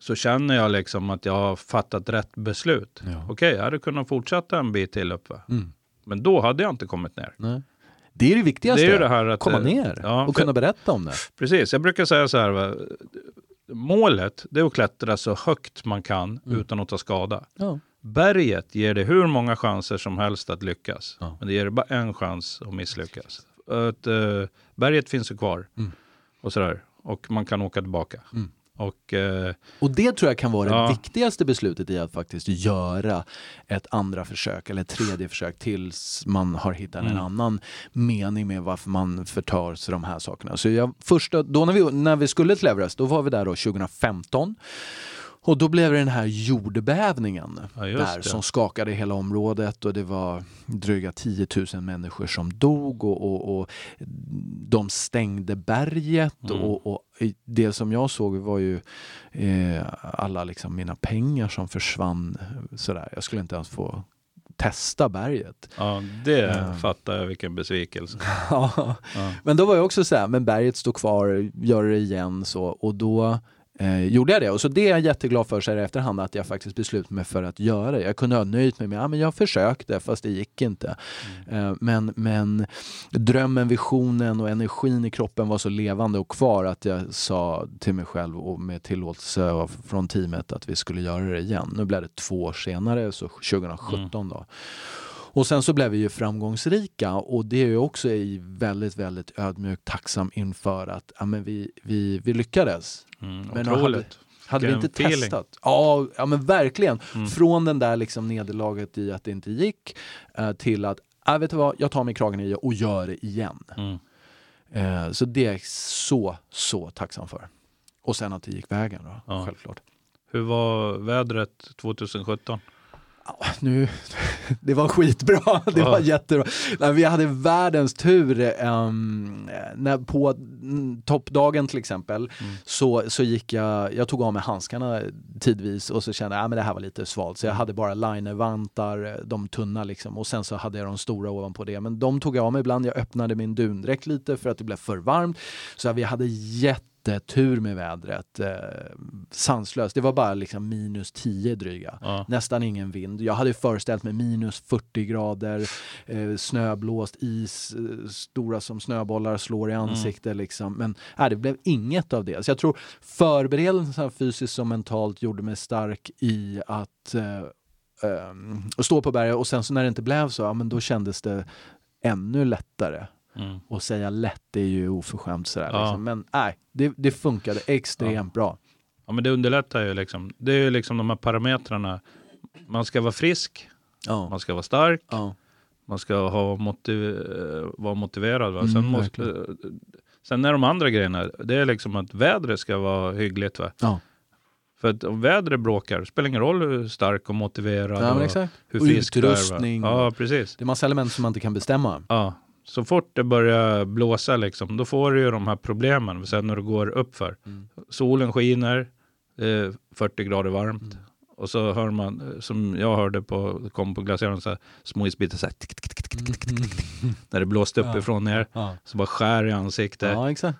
så känner jag liksom att jag har fattat rätt beslut. Ja. Okej, okay, jag hade kunnat fortsätta en bit till upp. Mm. Men då hade jag inte kommit ner. Nej. Det är det viktigaste, det är det här att komma ner ja, och kunna berätta om det. Precis, jag brukar säga så här. Va? Målet det är att klättra så högt man kan mm. utan att ta skada. Ja. Berget ger dig hur många chanser som helst att lyckas. Ja. Men det ger dig bara en chans att misslyckas. Att, uh, berget finns ju kvar. Mm. Och, sådär. och man kan åka tillbaka. Mm. Och, eh, och det tror jag kan vara ja. det viktigaste beslutet i att faktiskt göra ett andra försök eller ett tredje försök tills man har hittat mm. en annan mening med varför man förtar sig de här sakerna. Så jag, första, då när vi, när vi skulle till Everest, då var vi där då 2015 och då blev det den här jordbävningen ja, där det. som skakade hela området och det var dryga 10 000 människor som dog och, och, och de stängde berget mm. och, och, det som jag såg var ju eh, alla liksom mina pengar som försvann. Sådär. Jag skulle inte ens få testa berget. Ja, det uh, fattar jag vilken besvikelse. ja. Men då var jag också så här, men berget står kvar, gör det igen så och då eh, gjorde jag det. Och så det är jag jätteglad för så här i efterhand att jag faktiskt beslutade mig för att göra det. Jag kunde ha nöjt mig med att ja, jag försökte fast det gick inte. Mm. Eh, men, men drömmen, visionen och energin i kroppen var så levande och kvar att jag sa till mig själv och med tillåtelse från teamet att vi skulle göra det igen. Nu blev det två år senare, så 2017 mm. då. Och sen så blev vi ju framgångsrika och det är ju också i väldigt, väldigt ödmjukt tacksam inför att ja, men vi, vi, vi lyckades. Mm, men hade, hade vi inte feeling. testat? Ja, ja men verkligen. Mm. Från den där liksom nederlaget i att det inte gick eh, till att, äh, vet du vad, jag tar mig kragen i och gör det igen. Mm. Eh, så det är jag så, så tacksam för. Och sen att det gick vägen då, ja. självklart. Hur var vädret 2017? Nu, det var skitbra. Det var jättebra. Nej, vi hade världens tur. Um, när på toppdagen till exempel mm. så, så gick jag, jag tog av mig handskarna tidvis och så kände jag att det här var lite svalt. Så jag mm. hade bara linervantar, de tunna liksom. Och sen så hade jag de stora ovanpå det. Men de tog jag av mig ibland. Jag öppnade min dundräkt lite för att det blev för varmt. Så vi hade jätte jättetur med vädret. Eh, sanslöst. Det var bara liksom minus 10 dryga. Ja. Nästan ingen vind. Jag hade föreställt mig minus 40 grader, eh, snöblåst, is, eh, stora som snöbollar slår i mm. ansiktet. Mm. Liksom. Men äh, det blev inget av det. Så jag tror förberedelsen fysiskt som mentalt gjorde mig stark i att eh, um, stå på berget och sen så när det inte blev så, ja, men då kändes det ännu lättare. Mm. Och säga lätt är ju oförskämt sådär. Ja. Liksom. Men nej, det, det funkade extremt ja. bra. Ja men det underlättar ju liksom. Det är ju liksom de här parametrarna. Man ska vara frisk, ja. man ska vara stark, man ska ha motiv vara motiverad. Va? Mm, Sen, måste, sen är de andra grejerna, det är liksom att vädret ska vara hyggligt. Va? Ja. För att om vädret bråkar, spelar ingen roll hur stark och motiverad Ja, och hur frisk du är. va? Ja, precis. Det är massa element som man inte kan bestämma. Ja. Så fort det börjar blåsa, liksom, då får du ju de här problemen sen när du går uppför. Mm. Solen skiner, det är 40 grader varmt. Mm. Och så hör man, som jag hörde på, kom på glaciären, så här, små isbitar så här, tick, tick, tick, tick, tick, tick, tick, när det blåste uppifrån ner. Så bara skär i ansiktet.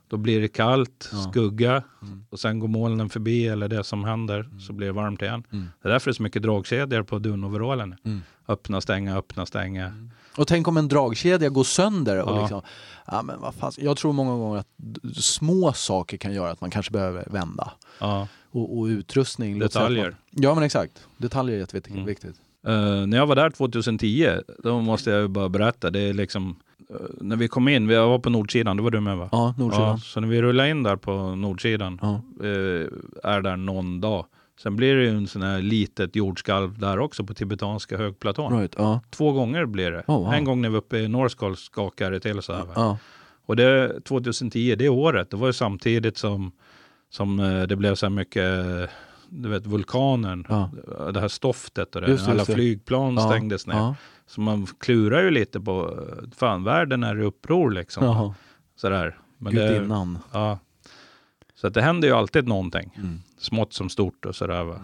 Då blir det kallt, skugga Mm. och sen går molnen förbi eller det som händer så blir det varmt igen. Mm. Det är därför det är så mycket dragkedjor på dunoverallen. Mm. Öppna, stänga, öppna, stänga. Och tänk om en dragkedja går sönder. Och Ja. liksom, ja, men vad fan, jag tror många gånger att små saker kan göra att man kanske behöver vända. Ja. Och, och utrustning. Detaljer. Ja men exakt. Detaljer är jätteviktigt. Mm. Eh, när jag var där 2010, då måste jag ju bara berätta, det är liksom eh, när vi kom in, vi var på nordsidan, det var du med va? Ja, Nordsidan. Ja, så när vi rullade in där på nordsidan, eh, är där någon dag. Sen blir det ju en sån här litet jordskalv där också på tibetanska högplatån. Right. Ja. Två gånger blir det. Oh, wow. En gång när vi var uppe i Northskull skakade det till så här. Ja. Och det 2010, det året, det var ju samtidigt som, som eh, det blev så här mycket, du vet vulkanen, Ja. det här stoftet och det, Just alla just det. flygplan Ja. stängdes ner. Ja. Så man klurar ju lite på, fan världen är i uppror liksom. Sådär. Men det, Gudinnan. ja. Så att det händer ju alltid någonting, Mm. smått som stort och sådär. Va?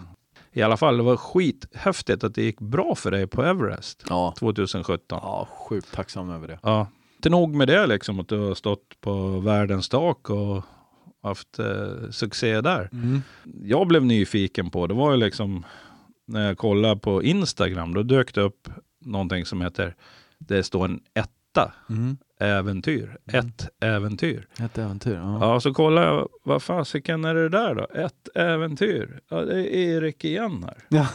I alla fall, det var skithäftigt att det gick bra för dig på Everest Ja. 2017. ja, sjukt tacksam över det. Ja, inte nog med det liksom att du har stått på världens tak och haft eh, succé där. Mm. Jag blev nyfiken på, det var ju liksom när jag kollade på Instagram, då dök det upp någonting som heter, det står en etta, Mm. Äventyr, ett äventyr. Ett äventyr. Ja. Ja, så kollade jag, vad fasiken är det där då? Ett äventyr? Ja, det är Erik igen här. Ja.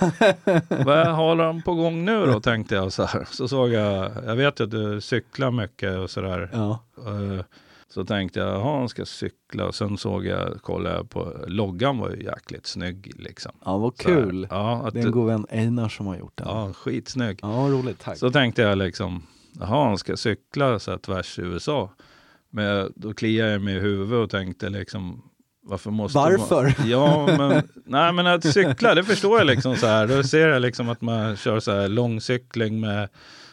Vad har han på gång nu då, tänkte jag så här. Så såg jag, jag vet ju att du cyklar mycket och sådär. ja. Eh, Så tänkte jag, jaha, han ska cykla. Och sen såg jag, kollade jag på, loggan var ju jäkligt snygg liksom. ja, vad kul. Ja, att, Det är en god vän Einar som har gjort den. Ja, ja skitsnygg. roligt. Tack. Så tänkte jag liksom, jaha, han ska cykla så här tvärs i USA. Men då kliade jag mig i huvudet och tänkte liksom, varför måste Varför? Man, ja, men, nej, men att cykla, det förstår jag liksom så här. Då ser jag liksom att man kör så här långcykling med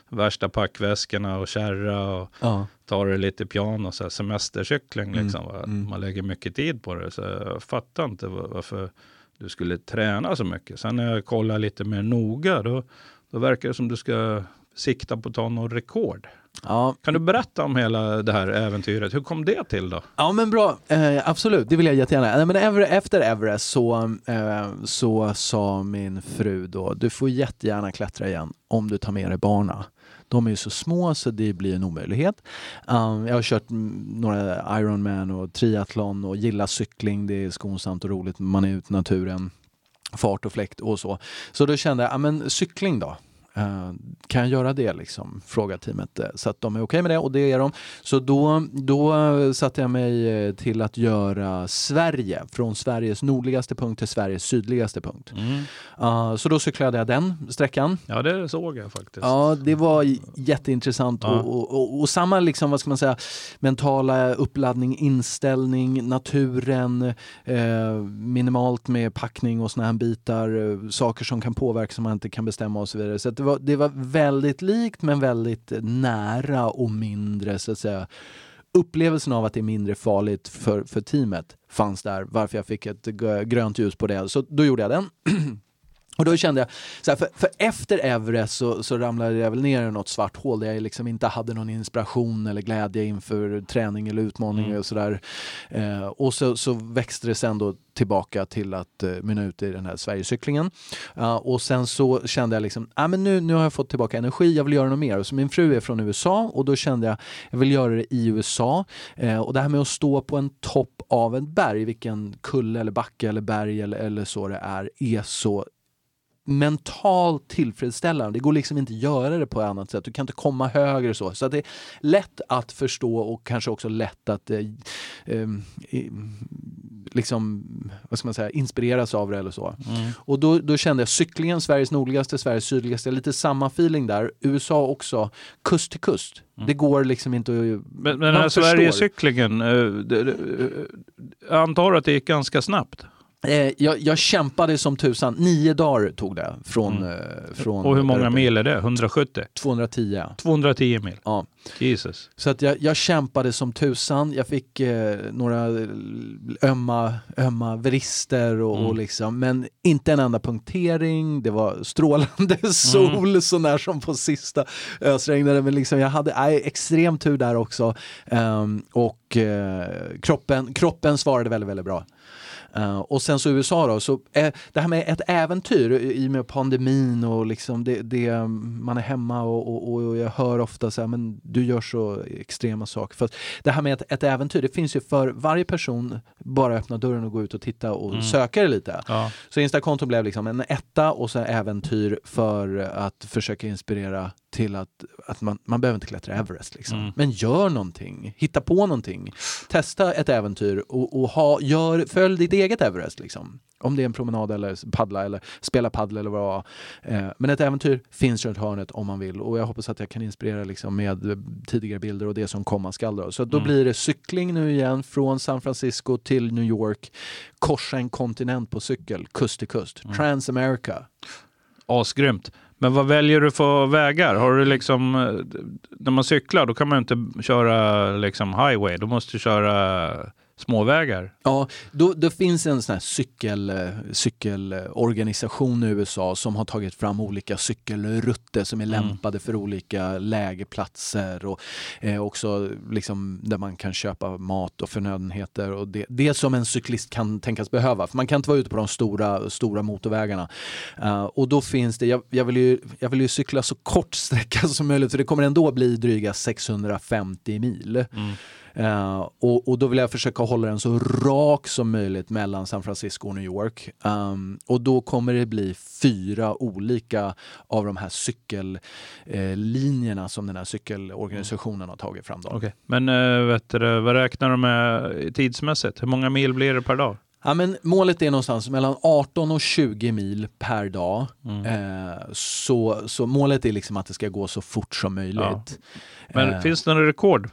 värsta packväskorna och kärra och Ja. tar det lite piano, så här semestercykling Mm, liksom. mm. Man lägger mycket tid på det. Så jag fattar inte va- varför du skulle träna så mycket. Sen när jag kollar lite mer noga, då, då verkar det som du ska sikta på att ta någon rekord. Ja. Kan du berätta om hela det här äventyret? Hur kom det till då? ja, men bra. Eh, absolut, det vill jag jättegärna. Nej, men efter Everest så, eh, så sa min fru då, du får jättegärna klättra igen om du tar med dig barna. De är ju så små så det blir en omöjlighet. Um, jag har kört några Ironman och triathlon och gillar cykling. Det är skonsamt och roligt. Man är ute i naturen, fart och fläkt och så. Så då kände jag, ja men cykling då? Eh, kan jag göra det liksom? Frågar teamet. eh, Så att de är okej med det och det är de. Så då, då satte jag mig eh, till att göra Sverige, från Sveriges nordligaste punkt till Sveriges sydligaste punkt. Uh, så då cyklade jag den sträckan. Ja, det såg jag faktiskt. Ja, det var jätteintressant Ja. och, och, och, och samma liksom, vad ska man säga, mentala uppladdning, inställning, naturen, eh, minimalt med packning och såna här bitar, eh, saker som kan påverka som man inte kan bestämma och så vidare. Så det, var, det var väldigt likt men väldigt nära och mindre så att säga upplevelsen av att det är mindre farligt för, för teamet fanns där, varför jag fick ett grönt ljus på det. Så då gjorde jag den. Och då kände jag, så här, för, för efter Everest så, så ramlade jag väl ner i något svart hål där jag liksom inte hade någon inspiration eller glädje inför träning eller utmaning Mm. och sådär. Eh, och så, så växte det sen då tillbaka till att eh, mynna ut i den här Sverigecyklingen. Uh, och sen så kände jag liksom, ah, men nu, nu har jag fått tillbaka energi, jag vill göra något mer. Och så min fru är från USA och då kände jag, jag vill göra det i USA. Eh, och det här med att stå på en topp av ett berg, vilken kulle eller backe eller berg eller, eller så det är, är så mentalt tillfredsställande. Det går liksom inte att göra det på ett annat sätt. Du kan inte komma högre så. Så det är lätt att förstå och kanske också lätt att eh, eh, liksom, vad ska man säga, inspireras av det eller så. Mm. Och då, då kände jag cyklingen, Sveriges nordligaste, Sveriges sydligaste, lite samma feeling där. USA också, kust till kust. Mm. Det går liksom inte att... Men, men. Sverigecyklingen, eh, eh, antar att det gick ganska snabbt. Eh, jag, jag kämpade som tusan, nio dagar tog det från... Mm. Eh, från Och hur många uppe. mil är det? 170? 210. 210 mil? Ja. Jesus. Så att jag, jag kämpade som tusan. Jag fick eh, några ömma, ömma vrister och, Mm. och liksom, men inte en enda punktering. Det var strålande Mm. sol så när som på sista ösregnade. Men liksom jag hade nej, extrem tur där också. Ehm, och eh, kroppen, kroppen svarade väldigt, väldigt bra. Eh, och sen så USA då, så eh, det här med ett äventyr i och med pandemin och liksom det, det, man är hemma och, och, och jag hör ofta så här, men du gör så extrema saker. För det här med ett, ett äventyr, det finns ju för varje person, bara öppna dörren och gå ut och titta och Mm. söka det lite. Ja. Så Instakonto blev liksom en etta och så äventyr för att försöka inspirera till att, att man, man behöver inte klättra Everest. Liksom. Mm. Men gör någonting, hitta på någonting. Testa ett äventyr och, och ha, gör, följ ditt eget Everest. Liksom. Om det är en promenad eller paddla eller spela paddel eller vad det var. eh, Men ett äventyr finns runt hörnet om man vill och jag hoppas att jag kan inspirera liksom med tidigare bilder och det som komma skall. Då. Så då Mm. blir det cykling nu igen från San Francisco till New York korsa en kontinent på cykel, kust till kust. Mm. Transamerica. Asgrymt. Men vad väljer du för vägar? Har du liksom, eh, när man cyklar då kan man inte köra liksom highway, då måste du köra småvägar. Ja, då, då finns en sån cykel, eh, cykelorganisation i USA som har tagit fram olika cykelrutter som är Mm. lämpade för olika lägerplatser och eh, också liksom där man kan köpa mat och förnödenheter och det, det som en cyklist kan tänkas behöva. För man kan inte vara ute på de stora, stora motorvägarna. Eh, och då finns det, jag, jag, vill ju, jag vill ju cykla så kort sträcka som möjligt för det kommer ändå bli dryga 650 mil. Mm. Eh, och, och då vill jag försöka hålla den så rak som möjligt mellan San Francisco och New York. Um, och då kommer det bli fyra olika av de här cykellinjerna som den här cykelorganisationen har tagit fram. Då. Okej. Men äh, vet du, vad räknar du med tidsmässigt? Hur många mil blir det per dag? Ja, men målet är någonstans mellan 18 och 20 mil per dag. Mm. Eh, så, så målet är liksom att det ska gå så fort som möjligt. Men Eh, finns det några rekord?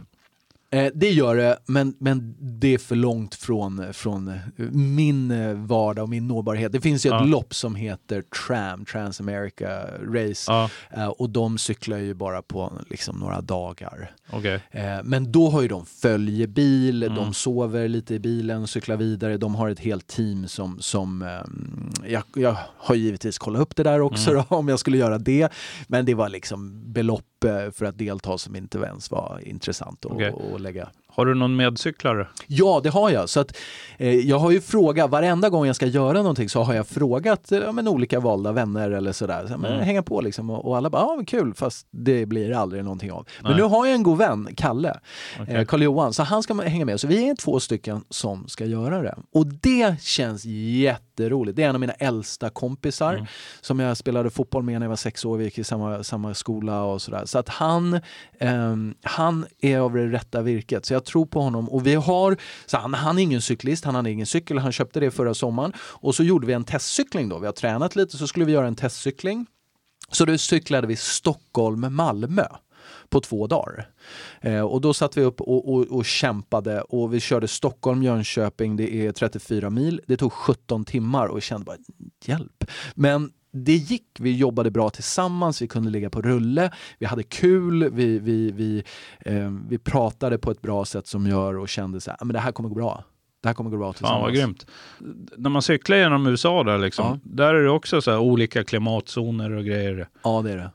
Eh, det gör det, men, men det är för långt från, från eh, min eh, vardag och min nåbarhet. Det finns ju Ja. ett lopp som heter TRAM, Transamerica Race, Ja, eh, och de cyklar ju bara på liksom, några dagar. okej. Eh, men då har ju de följebil, Mm. de sover lite i bilen, cyklar vidare, de har ett helt team som, som ehm, jag, jag har givetvis kollat upp det där också Mm. då, om jag skulle göra det. Men det var liksom belopp eh, för att delta som inte ens var intressant att Okej att lägga. Har du någon medcyklare? Ja, det har jag. Så att, eh, jag har ju frågat, varenda gång jag ska göra någonting så har jag frågat eh, men olika valda vänner eller sådär. Så, men, Mm. Hänga på liksom och, och alla bara, ja men kul, fast det blir aldrig någonting av. Men Nej. nu har jag en god vän, Kalle, Okej. eh, Karl-Johan, så han ska hänga med. Så vi är två stycken som ska göra det. Och det känns jätteroligt. Det är en av mina äldsta kompisar Mm. som jag spelade fotboll med när jag var sex år. Vi gick i samma, samma skola och sådär. Så att han, ehm, han är av det rätta virket. Så jag tror på honom. Och vi har, så han, han är ingen cyklist, han hade ingen cykel. Han köpte det förra sommaren. Och så gjorde vi en testcykling då. Vi har tränat lite så skulle vi göra en testcykling. Så då cyklade vi Stockholm-Malmö på två dagar. Eh, och då satt vi upp och, och, och kämpade och vi körde Stockholm-Jönköping, det är 34 mil. Det tog 17 timmar och jag kände bara hjälp. Men det gick, vi jobbade bra tillsammans, vi kunde ligga på rulle, vi hade kul, vi, vi, vi, eh, vi pratade på ett bra sätt som gör och kände så här, "Ah, men det här kommer gå bra. Det här kommer gå bra tillsammans. Fan vad grymt. När man cyklar genom USA där liksom, Ja. där är det också så här olika klimatzoner och grejer. Ja, det är det.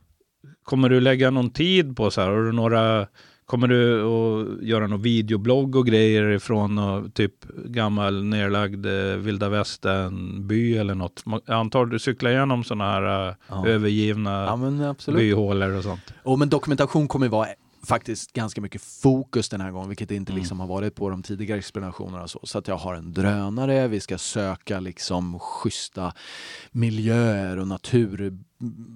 Kommer du lägga någon tid på så här? Har du några, kommer du att göra någon videoblogg och grejer ifrån och typ gammal nedlagd eh, vilda västern by eller något? Jag antar du cyklar igenom sådana här eh, Ja. övergivna Ja, byhålor och sånt. Och men dokumentation kommer ju vara faktiskt ganska mycket fokus den här gången, vilket det inte Mm. liksom har varit på de tidigare explanationerna. Så, så att jag har en drönare, vi ska söka liksom schyssta miljöer och natur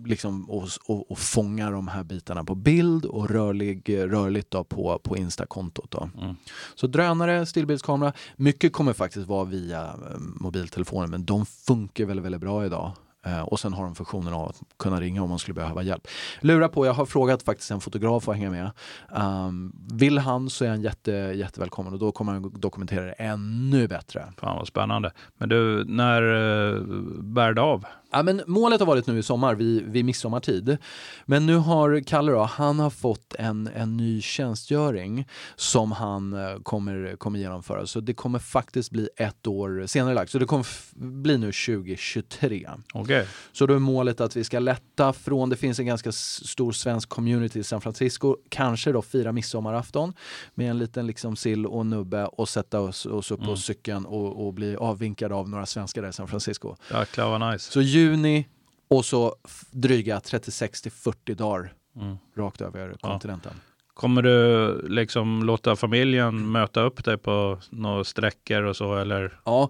liksom, och, och, och fånga de här bitarna på bild och rörlig, rörligt då på, på Insta-kontot. Då. Mm. Så drönare, stillbildskamera, mycket kommer faktiskt vara via eh, mobiltelefoner men de funkar väldigt, väldigt bra idag. Eh, och sen har de funktionen av att kunna ringa om man skulle behöva hjälp. Lura på, jag har frågat faktiskt en fotograf att hänga med. Um, vill han så är han jätte, jättevälkommen och då kommer han dokumentera det ännu bättre. Fan vad spännande. Men du, när uh, bär det av? Ja, men målet har varit nu i sommar, vid, vid midsommartid. Men nu har Kalle då, han har fått en, en ny tjänstgöring som han eh, kommer, kommer genomföra. Så det kommer faktiskt bli ett år senare lagt. Så det kommer bli nu 2023. Okej. Så då är målet att vi ska lätta från, det finns en ganska stor svensk community i San Francisco, kanske då fira midsommarafton med en liten liksom sill och nubbe och sätta oss, oss upp på Mm. cykeln och, och bli avvinkade av några svenskar där i San Francisco. Jäklar vad nice. Så juni och så dryga 36 till 40 dagar Mm. rakt över kontinenten. Kommer du liksom låta familjen möta upp dig på några sträckor och så eller? Ja,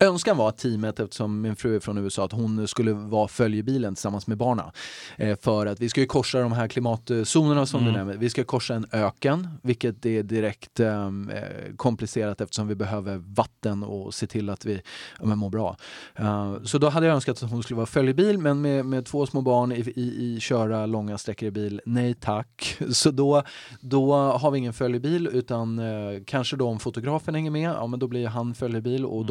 Önskan var att teamet, eftersom min fru är från USA, att hon skulle vara följebilen tillsammans med barna. Eh, för att vi ska ju korsa de här klimatzonerna som Mm. du nämner. Vi ska korsa en öken, vilket är direkt ehm, eh, komplicerat eftersom vi behöver vatten och se till att vi ja, mår bra. Eh, så då hade jag önskat att hon skulle vara följebil, men med, med två små barn i, i, i köra långa sträckor i bil, nej tack. Så då, då har vi ingen följebil, utan eh, kanske då om fotografen hänger med, ja men då blir han följebil och Mm.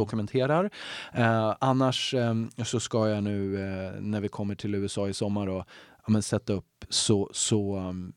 Dokumenterar. Eh, annars eh, så ska jag nu eh, när vi kommer till USA i sommar och ja, men sätta upp så, så, um,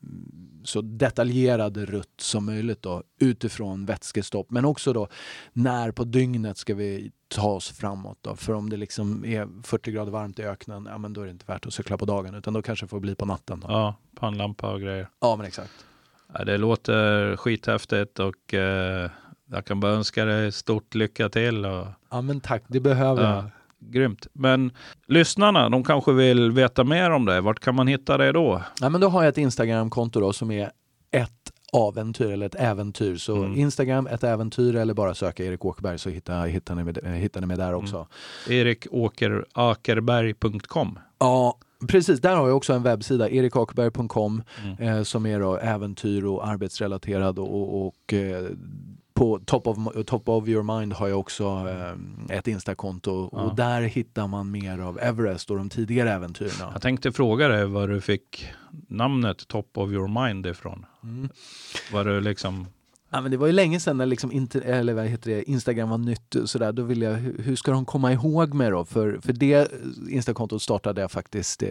så detaljerad rutt som möjligt då, utifrån vätskestopp. Men också då när på dygnet ska vi ta oss framåt. Då. För om det liksom är 40 grader varmt i öknen, ja, men då är det inte värt att cykla på dagen utan då kanske det får bli på natten. Då. Ja, Ja, pannlampa och grejer. men exakt. Ja, det låter skithäftigt och eh, jag kan bara önska dig stort lycka till. Och, Ja men tack, det behöver Ja. jag. grymt. Men lyssnarna, de kanske vill veta mer om det. Vart kan man hitta det då? Ja, men då har jag ett Instagramkonto då som är ett aventyr eller ett äventyr. Så Mm. Instagram, ett äventyr eller bara söka Erik Åkerberg så hittar, hittar, ni, med, hittar ni mig där också. erikåkerakerberg.com. Ja, precis. Där har jag också en webbsida, erikakerberg.com Mm. eh, som är då äventyr och arbetsrelaterad och, och eh, på top of, top of your mind har jag också eh, ett Instakonto Ja. och där hittar man mer av Everest och de tidigare äventyren. Jag tänkte fråga dig var du fick namnet Top of your mind ifrån. Mm. Var du liksom... Ja, men det var ju länge sedan när liksom inte, eller vad heter det, Instagram var nytt. Så där, då ville jag, hur, ska de komma ihåg mig då? För, för det Instakontot startade jag faktiskt eh,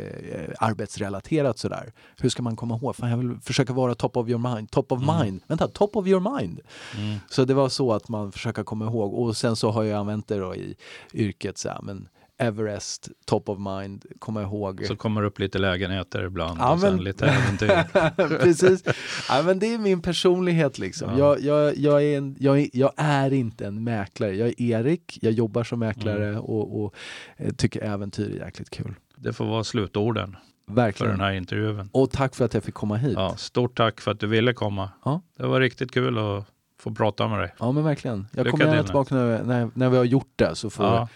arbetsrelaterat sådär. Hur ska man komma ihåg? Fan, jag vill försöka vara top of your mind. Top of Mm. mind. Vänta, top of your mind. Mm. Så det var så att man försöker komma ihåg. Och sen så har jag använt det då i yrket. Så här, men Everest, top of mind, komma ihåg. Så kommer upp lite lägenheter ibland Ja, och sen lite äventyr. Precis. Ja, men det är min personlighet liksom. Ja. Jag, jag, jag, är en, jag, är, jag är inte en mäklare. Jag är Erik, jag jobbar som mäklare Mm. och, och eh, tycker äventyr är jäkligt kul. Det får vara slutorden för Verkligen. den här intervjun. Och tack för att jag fick komma hit. Ja, Ja, stort tack för att du ville komma. Ja. Det var riktigt kul att få prata med dig. men verkligen. Jag Lycka kommer gärna till. tillbaka när, när, när vi har gjort det så får Ja,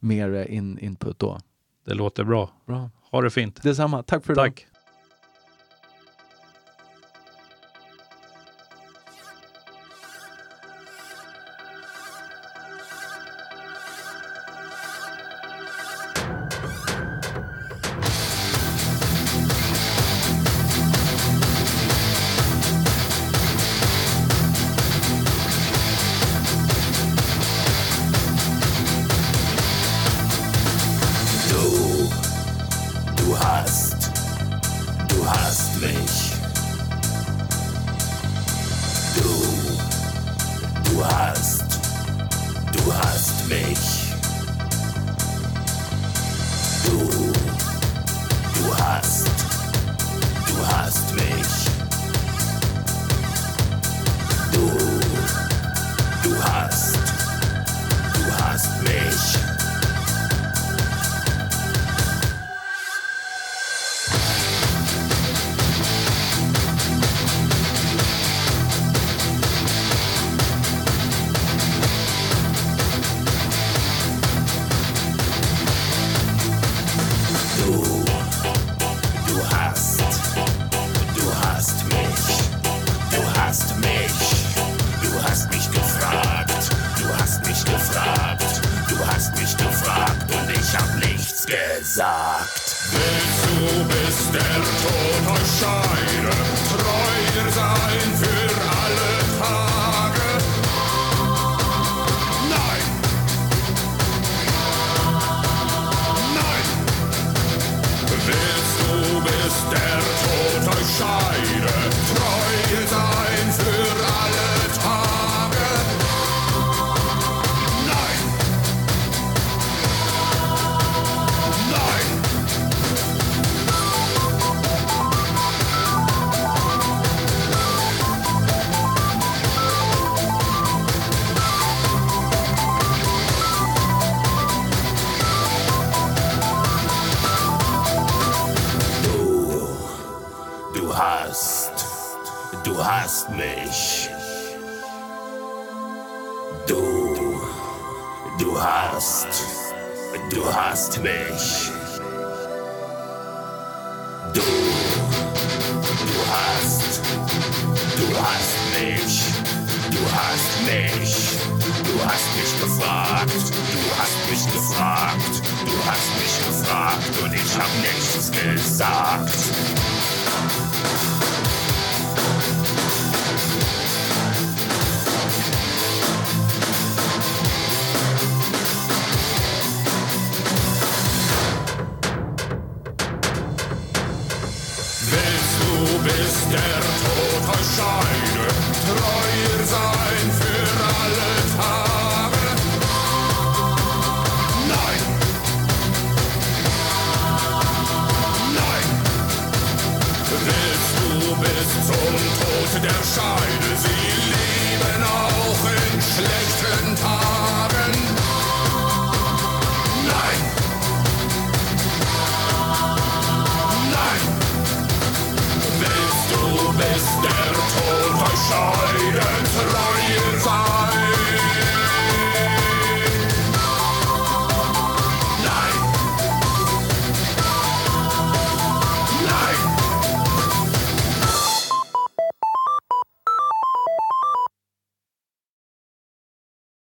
mer eh, in, input då. det låter bra. Bra. Ha det fint. Detsamma. Tack för idag. Tack. bitch. Du hast, du hast mich. Du, du hast, du hast mich. Du, du hast, du hast mich. Du hast mich. Du hast mich gefragt. Du hast mich gefragt. Du hast mich gefragt und ich hab nichts gesagt. der Scheide. Sie leben auch in schlechten Tagen. Nein! Nein! Willst du, bis der Tod euch scheiden, treue Wahl?